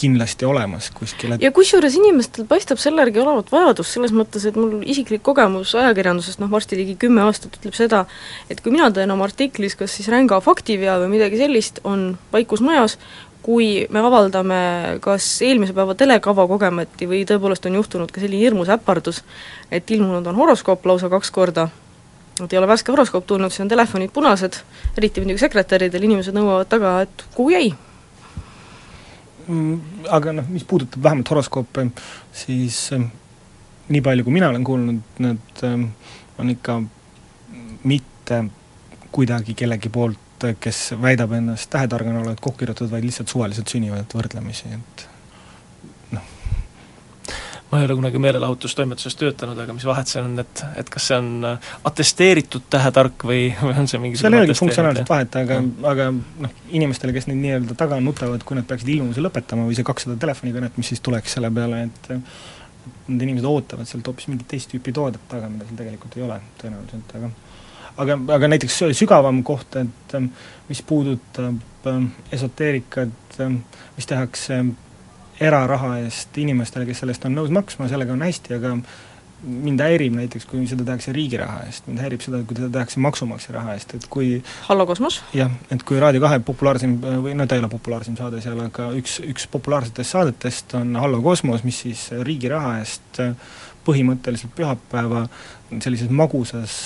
kindlasti olemas kuskil, et ja kusjuures inimestel paistab selle järgi olevat vajadus, selles mõttes, et mul isiklik kogemus ajakirjandusest, noh varsti ligi kümme aastat, ütleb seda, et kui mina teen oma artiklis kas siis ränga faktivea või midagi sellist, on vaikus majas, kui me avaldame kas eelmise päeva telekava kogemati või tõepoolest on juhtunud ka selline hirmus äpardus, et ilmunud on horoskoop lausa kaks korda, et ei ole värske horoskoop tulnud, siis on telefonid punased, eriti muidugi sekretäridel, inimesed nõuavad taga, et kuhu jäi aga noh, mis puudutab vähemalt horoskoope, siis ähm, nii palju, kui mina olen kuulnud, need ähm, on ikka mitte kuidagi kellegi poolt, kes väidab ennast tähetargana olevat kokku kirjutatud, vaid lihtsalt suvaliselt sünnivad võrdlemisi, et ma ei ole kunagi meelelahutustoimetuses töötanud, aga mis vahet seal on, et, et kas see on äh, atesteeritud tähetark või, või on see mingisugune seal ei olegi funktsionaalset vahet, aga, aga noh, inimestele, kes neid nii-öelda taga nutavad, kui nad peaksid ilmumise lõpetama või see kakssada telefonikõnet, mis siis tuleks selle peale, et need inimesed ootavad sealt hoopis mingit teist tüüpi toodet taga, mida seal tegelikult ei ole tõenäoliselt, aga aga, aga näiteks sügavam koht, et mis puudutab esoteerikat, mis tehakse eraraha eest inimestele, kes selle eest on nõus maksma, sellega on hästi, aga mind häirib näiteks, kui seda tehakse riigi raha eest, mind häirib seda, kui seda tehakse maksumaksja raha eest, et kui Hallo Kosmos? jah, et kui Raadio kahe populaarsim, või no ta ei ole populaarsim saade seal, aga üks, üks populaarsetest saadetest on Hallo Kosmos, mis siis riigi raha eest põhimõtteliselt pühapäeva sellises magusas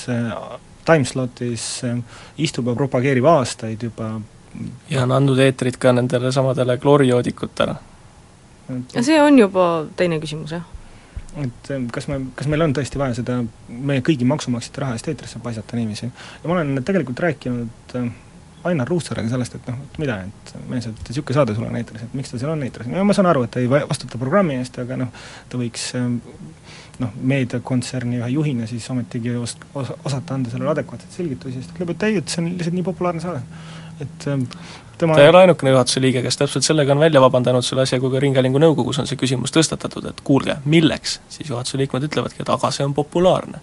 timeslotis istub ja propageerib aastaid juba ja on andnud eetrit ka nendele samadele kloorijoodikutele ja see on juba teine küsimus, jah et kas me, kas meil on tõesti vaja seda meie kõigi maksumaksjate raha eest eetrisse paisata niiviisi. ja ma olen tegelikult rääkinud äh, Ainar Ruussaarega sellest, et noh, et mida, et mees, et niisugune saade sul on eetris, et miks ta seal on eetris, no ma saan aru, et ta ei vastuta programmi eest, aga noh, ta võiks äh, noh, meediakontserni ühe juhina siis ometigi os-, os-, osata anda sellele adekvaatseid selgitusi, sest ta ütleb, et ei, et see on lihtsalt nii populaarne saade. et tema ta ei ole ainukene juhatuse liige, kes täpselt sellega on välja vabandanud selle asja, kui ka Ringhäälingu nõukogus on see küsimus tõstatatud, et kuulge, milleks, siis juhatuse liikmed ütlevadki, et aga see on populaarne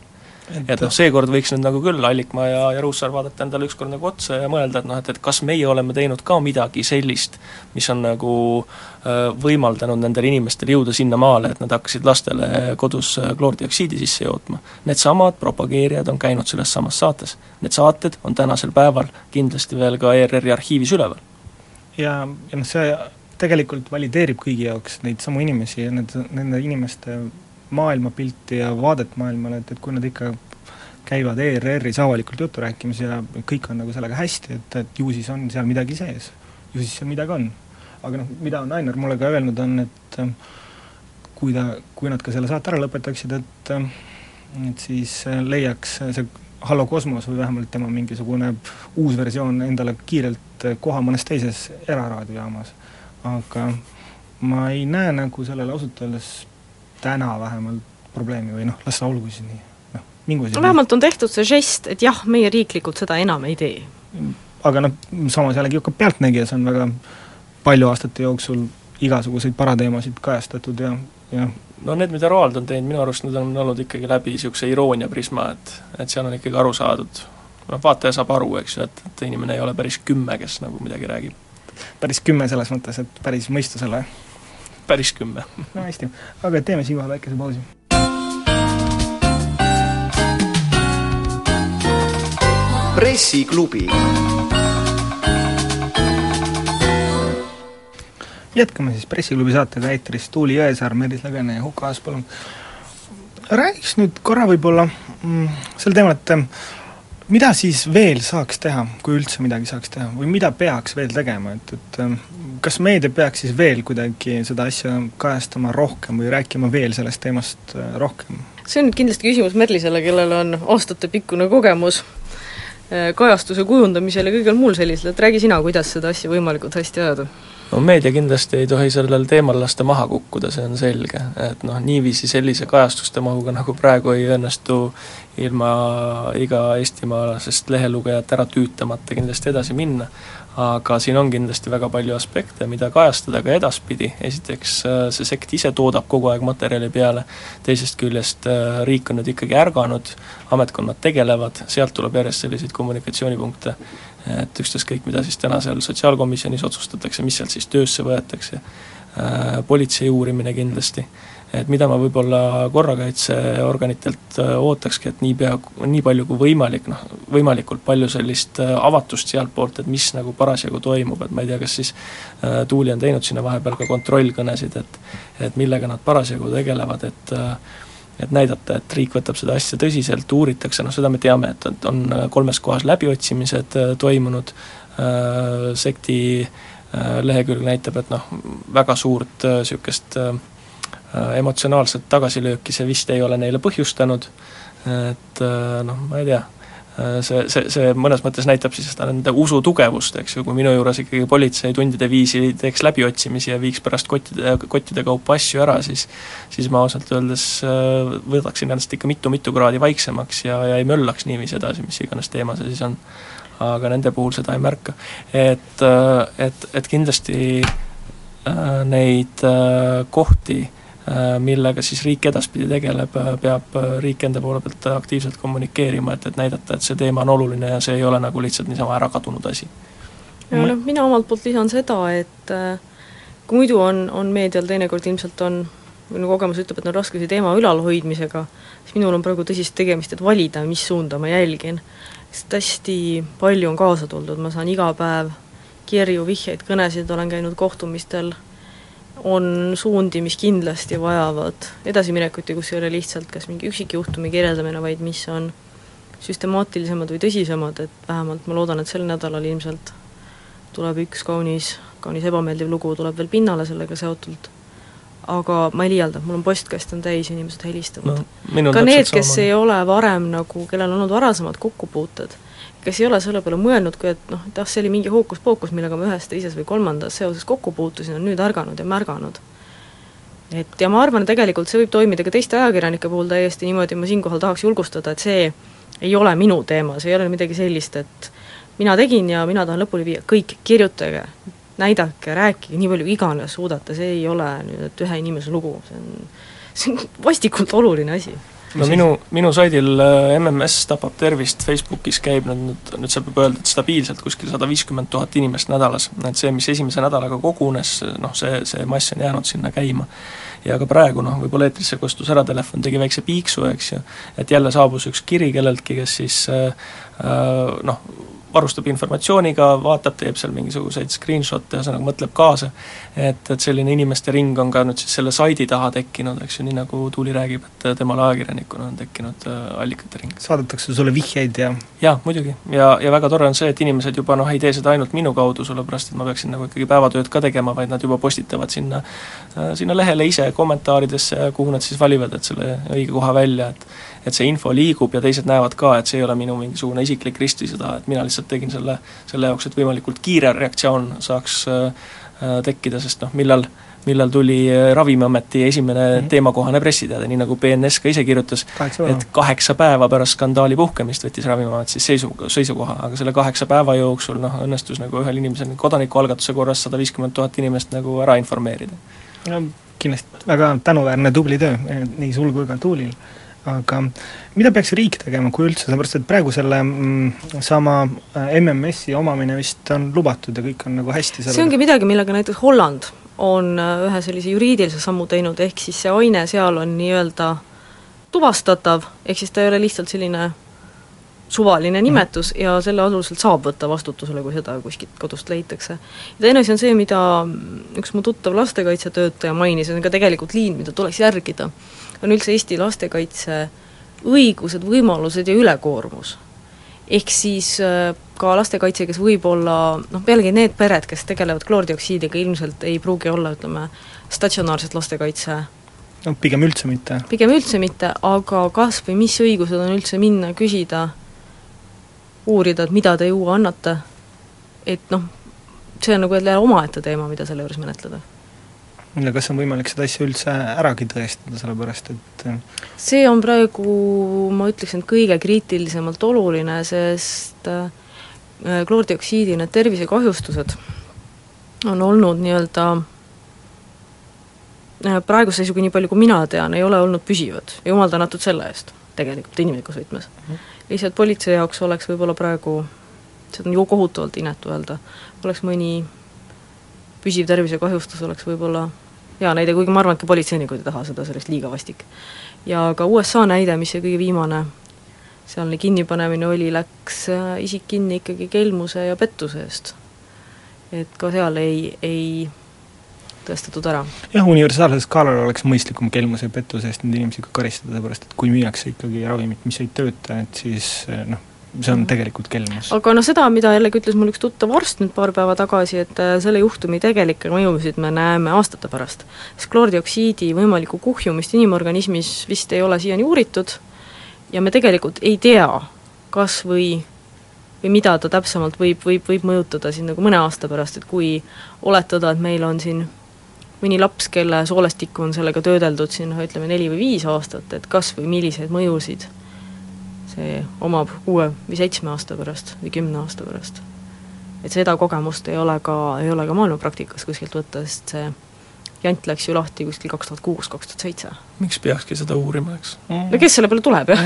et noh, seekord võiks nüüd nagu küll Allikmaa ja, ja Ruussaar vaadata endale ükskord nagu otsa ja mõelda, et noh, et, et kas meie oleme teinud ka midagi sellist, mis on nagu äh, võimaldanud nendel inimestel jõuda sinnamaale, et nad hakkasid lastele kodus äh, kloordioksiidi sisse jootma. Needsamad propageerijad on käinud selles samas saates. Need saated on tänasel päeval kindlasti veel ka ERR-i arhiivis üleval. ja, ja noh, see tegelikult valideerib kõigi jaoks neid samu inimesi ja need, nende inimeste maailmapilti ja vaadet maailmale, et, et kui nad ikka käivad ERR-is avalikult juttu rääkimas ja kõik on nagu sellega hästi, et, et ju siis on seal midagi sees. ju siis seal midagi on. aga noh, mida on Ainar mulle ka öelnud, on, et kui ta, kui nad ka selle saate ära lõpetaksid, et et siis leiaks see Hallo Kosmos või vähemalt tema mingisugune uus versioon endale kiirelt koha mõnes teises eraraadiojaamas. aga ma ei näe nagu sellele ausalt öeldes täna vähemalt probleemi või noh, las ta olgu siis nii, noh, mingu siis no vähemalt on tehtud see žest, et jah, meie riiklikult seda enam ei tee. aga noh, samas jällegi ka Pealtnägijas on väga palju aastate jooksul igasuguseid parateemasid kajastatud ja, ja no need, mida Roald on teinud, minu arust need on olnud ikkagi läbi niisuguse iroonia prisma, et et seal on ikkagi aru saadud, noh vaataja saab aru, eks ju, et, et inimene ei ole päris kümme, kes nagu midagi räägib. päris kümme selles mõttes, et päris mõistusele päris kümme. no hästi, aga teeme siinkohal väikese pausi. pressiklubi. jätkame siis Pressiklubi saatega eetris Tuuli Jõesaar, Meelis Lõgene ja Huko Aas, palun. räägiks nüüd korra võib-olla mm, sel teemal, et mida siis veel saaks teha, kui üldse midagi saaks teha, või mida peaks veel tegema, et, et ähm, kas meedia peaks siis veel kuidagi seda asja kajastama rohkem või rääkima veel sellest teemast äh, rohkem? see on nüüd kindlasti küsimus Merlisele, kellel on aastatepikkune kogemus äh, kajastuse kujundamisel ja kõigel muul sellisel, et räägi sina, kuidas seda asja võimalikult hästi ajada? No meedia kindlasti ei tohi sellel teemal lasta maha kukkuda, see on selge, et noh, niiviisi sellise kajastuste mahuga, nagu praegu ei õnnestu ilma iga eestimaalasest lehelugejat ära tüütamata kindlasti edasi minna, aga siin on kindlasti väga palju aspekte, mida kajastada ka edaspidi, esiteks äh, see sekt ise toodab kogu aeg materjali peale, teisest küljest äh, riik on nüüd ikkagi ärganud, ametkonnad tegelevad, sealt tuleb järjest selliseid kommunikatsioonipunkte, et ükstaskõik, mida siis täna seal sotsiaalkomisjonis otsustatakse, mis sealt siis töösse võetakse, politsei uurimine kindlasti. Et mida ma võib-olla korrakaitseorganitelt äh, ootakski, et niipea, nii palju kui võimalik, noh, võimalikult palju sellist äh, avatust sealtpoolt, et mis nagu parasjagu toimub, et ma ei tea, kas siis äh, Tuuli on teinud sinna vahepeal ka kontrollkõnesid, et et millega nad parasjagu tegelevad, et et näidata, et riik võtab seda asja tõsiselt, uuritakse, noh seda me teame, et, et on kolmes kohas läbiotsimised toimunud, sekti lehekülg näitab, et noh, väga suurt niisugust äh, Äh, emotsionaalset tagasilööki see vist ei ole neile põhjustanud, et äh, noh, ma ei tea, äh, see, see, see mõnes mõttes näitab siis seda nende usu tugevust, eks ju, kui minu juures ikkagi politsei tundide viisi teeks läbiotsimisi ja viiks pärast kottide, kottide kaupa asju ära, siis siis ma ausalt öeldes võtaksin ennast ikka mitu-mitu kraadi vaiksemaks ja, ja ei möllaks niiviisi edasi, mis iganes teema see siis on. aga nende puhul seda ei märka. et, et, et kindlasti neid kohti äh, Äh, millega siis riik edaspidi tegeleb, äh, peab äh, riik enda poole pealt aktiivselt kommunikeerima, et, et näidata, et see teema on oluline ja see ei ole nagu lihtsalt niisama ära kadunud asi. ja noh, mina omalt poolt lisan seda, et kui muidu on, on meedial teinekord ilmselt on, minu kogemus ütleb, et on raskusi teema ülalhoidmisega, siis minul on praegu tõsist tegemist, et valida, mis suunda ma jälgin. sest hästi palju on kaasa tuldud, ma saan iga päev kirju, vihjeid, kõnesid, olen käinud kohtumistel on suundi, mis kindlasti vajavad edasiminekut ja kus ei ole lihtsalt kas mingi üksikjuhtumi kirjeldamine, vaid mis on süstemaatilisemad või tõsisemad, et vähemalt ma loodan, et sel nädalal ilmselt tuleb üks kaunis, kaunis ebameeldiv lugu tuleb veel pinnale sellega seotult, aga ma ei liialda, mul on postkast on täis, inimesed helistavad no,. ka need, kes sama. ei ole varem nagu, kellel on olnud varasemad kokkupuuted, kes ei ole selle peale mõelnud, kui et noh, et ah, see oli mingi hookus-pookus, millega ma ühes, teises või kolmandas seoses kokku puutusin, on nüüd ärganud ja märganud. et ja ma arvan, tegelikult see võib toimida ka teiste ajakirjanike puhul täiesti niimoodi, ma siinkohal tahaks julgustada, et see ei ole minu teema, see ei ole midagi sellist, et mina tegin ja mina tahan lõpuni viia, kõik kirjutage, näidake, rääkige nii palju iganes suudate, see ei ole nüüd ühe inimese lugu, see on, see on vastikult oluline asi no minu, minu saidil äh, MMS tapab tervist Facebookis käib nüüd, nüüd, nüüd saab juba öelda, et stabiilselt kuskil sada viiskümmend tuhat inimest nädalas, et see, mis esimese nädalaga kogunes, noh see, see mass on jäänud sinna käima. ja ka praegu noh, võib-olla eetrisse kostus ära telefon, tegi väikse piiksu, eks ju, et jälle saabus üks kiri kelleltki, kes siis äh, äh noh, varustab informatsiooniga, vaatab, teeb seal mingisuguseid screenshot'e, ühesõnaga mõtleb kaasa, et, et selline inimeste ring on ka nüüd siis selle saidi taha tekkinud, eks ju, nii nagu Tuuli räägib, et temale ajakirjanikuna on tekkinud äh, allikate ring. saadetakse sulle vihjeid ja jaa, muidugi. ja, ja väga tore on see, et inimesed juba noh, ei tee seda ainult minu kaudu, sellepärast et ma peaksin nagu ikkagi päevatööd ka tegema, vaid nad juba postitavad sinna, äh, sinna lehele ise kommentaaridesse, kuhu nad siis valivad, et selle õige koha välja, et et see info liigub ja teised näevad ka, et see ei ole minu mingisugune isiklik ristisõda, et mina lihtsalt tegin selle, selle jaoks, et võimalikult kiire reaktsioon saaks äh, äh tekkida, sest noh, millal millal tuli äh, Ravimiameti esimene mm -hmm. teemakohane pressiteade, nii nagu BNS ka ise kirjutas, et kaheksa päeva pärast skandaali puhkemist võttis Ravimiamet siis seisu, seisukoha, aga selle kaheksa päeva jooksul noh, õnnestus nagu ühel inimesel kodanikualgatuse korras sada viiskümmend tuhat inimest nagu ära informeerida. kindlasti väga tänuväärne, tubli töö nii sul kui ka Tuulil aga mida peaks riik tegema, kui üldse, sellepärast et praegu selle mm, sama äh, MMS-i omamine vist on lubatud ja kõik on nagu hästi sellega. see ongi midagi, millega näiteks Holland on äh, ühe sellise juriidilise sammu teinud, ehk siis see aine seal on nii-öelda tuvastatav, ehk siis ta ei ole lihtsalt selline suvaline mhm. nimetus mm. ja selle alusel saab võtta vastutusele, kui seda kuskilt kodust leitakse. ja teine asi on see, mida üks mu tuttav lastekaitsetöötaja mainis, on ka tegelikult liin, mida tuleks järgida on üldse Eesti lastekaitse õigused, võimalused ja ülekoormus. ehk siis äh, ka lastekaitse, kes võib-olla noh, pealegi need pered, kes tegelevad kloordioksiidiga, ilmselt ei pruugi olla, ütleme, statsionaarset lastekaitse no pigem üldse mitte. pigem üldse mitte, aga kas või mis õigused on üldse minna, küsida, uurida, et mida te juua annate, et noh, see on nagu jälle omaette teema, mida selle juures menetleda ja kas on võimalik seda asja üldse äragi tõestada, sellepärast et äh, see on praegu, ma ütleksin, kõige kriitilisemalt oluline, sest äh, kloordioksiidi need tervisekahjustused on olnud nii-öelda äh, praeguse seisuga, nii palju kui mina tean, ei ole olnud püsivad ja jumal tänatud selle eest, tegelikult inimlikus võtmes mm. -hmm. lihtsalt politsei jaoks oleks võib-olla praegu, seda on ju kohutavalt inetu öelda, oleks mõni püsiv tervisekahjustus oleks võib-olla hea näide, kuigi ma arvan, et ka politseinikud ei taha seda, see oleks liiga vastik. ja ka USA näide, mis see kõige viimane, sealne kinnipanemine oli, läks äh, isik kinni ikkagi kelmuse ja pettuse eest. et ka seal ei, ei tõestatud ära. jah, universaalsel skaalal oleks mõistlikum kelmuse ja pettuse eest neid inimesi ka karistada, sellepärast et kui müüakse ikkagi ravimit, mis ei tööta, et siis noh, see on tegelikult kelmus. aga noh, seda, mida jällegi ütles mul üks tuttav arst nüüd paar päeva tagasi, et äh, selle juhtumi tegelikke mõjusid me näeme aastate pärast. sest kloordioksiidi võimalikku kuhjumist inimorganismis vist ei ole siiani uuritud ja me tegelikult ei tea, kas või või mida ta täpsemalt võib, võib, võib mõjutada siin nagu mõne aasta pärast, et kui oletada, et meil on siin mõni laps, kelle soolestikku on sellega töödeldud siin noh, ütleme neli või viis aastat, et kas või milliseid mõjusid see omab kuue või seitsme aasta pärast või kümne aasta pärast. et seda kogemust ei ole ka, ei ole ka maailmapraktikas kuskilt võtta, sest see jant läks ju lahti kuskil kaks tuhat kuus, kaks tuhat seitse. miks peakski seda uurima, eks? no kes selle peale tuleb, jah?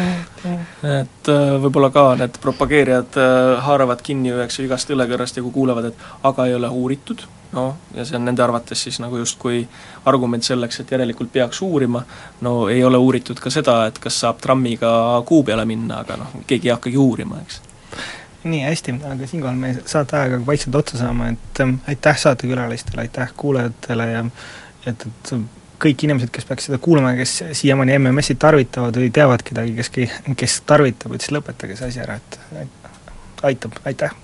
et äh, võib-olla ka need propageerijad äh, haaravad kinni üheks igast õlekõrrest ja kui kuulevad, et aga ei ole uuritud, noh, ja see on nende arvates siis nagu justkui argument selleks, et järelikult peaks uurima, no ei ole uuritud ka seda, et kas saab trammiga kuu peale minna, aga noh, keegi ei hakkagi uurima, eks nii, hästi, aga siinkohal me saateaega vaikselt otsa saame, et ähm, aitäh saatekülalistele, aitäh kuulajatele ja et, et kõik inimesed, kes peaks seda kuulama kes siiamaani MMS-i tarvitavad või teavad kedagi, kes, kes tarvitab, et siis lõpetage see asi ära, et aitab, aitäh!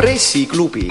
pressiklubi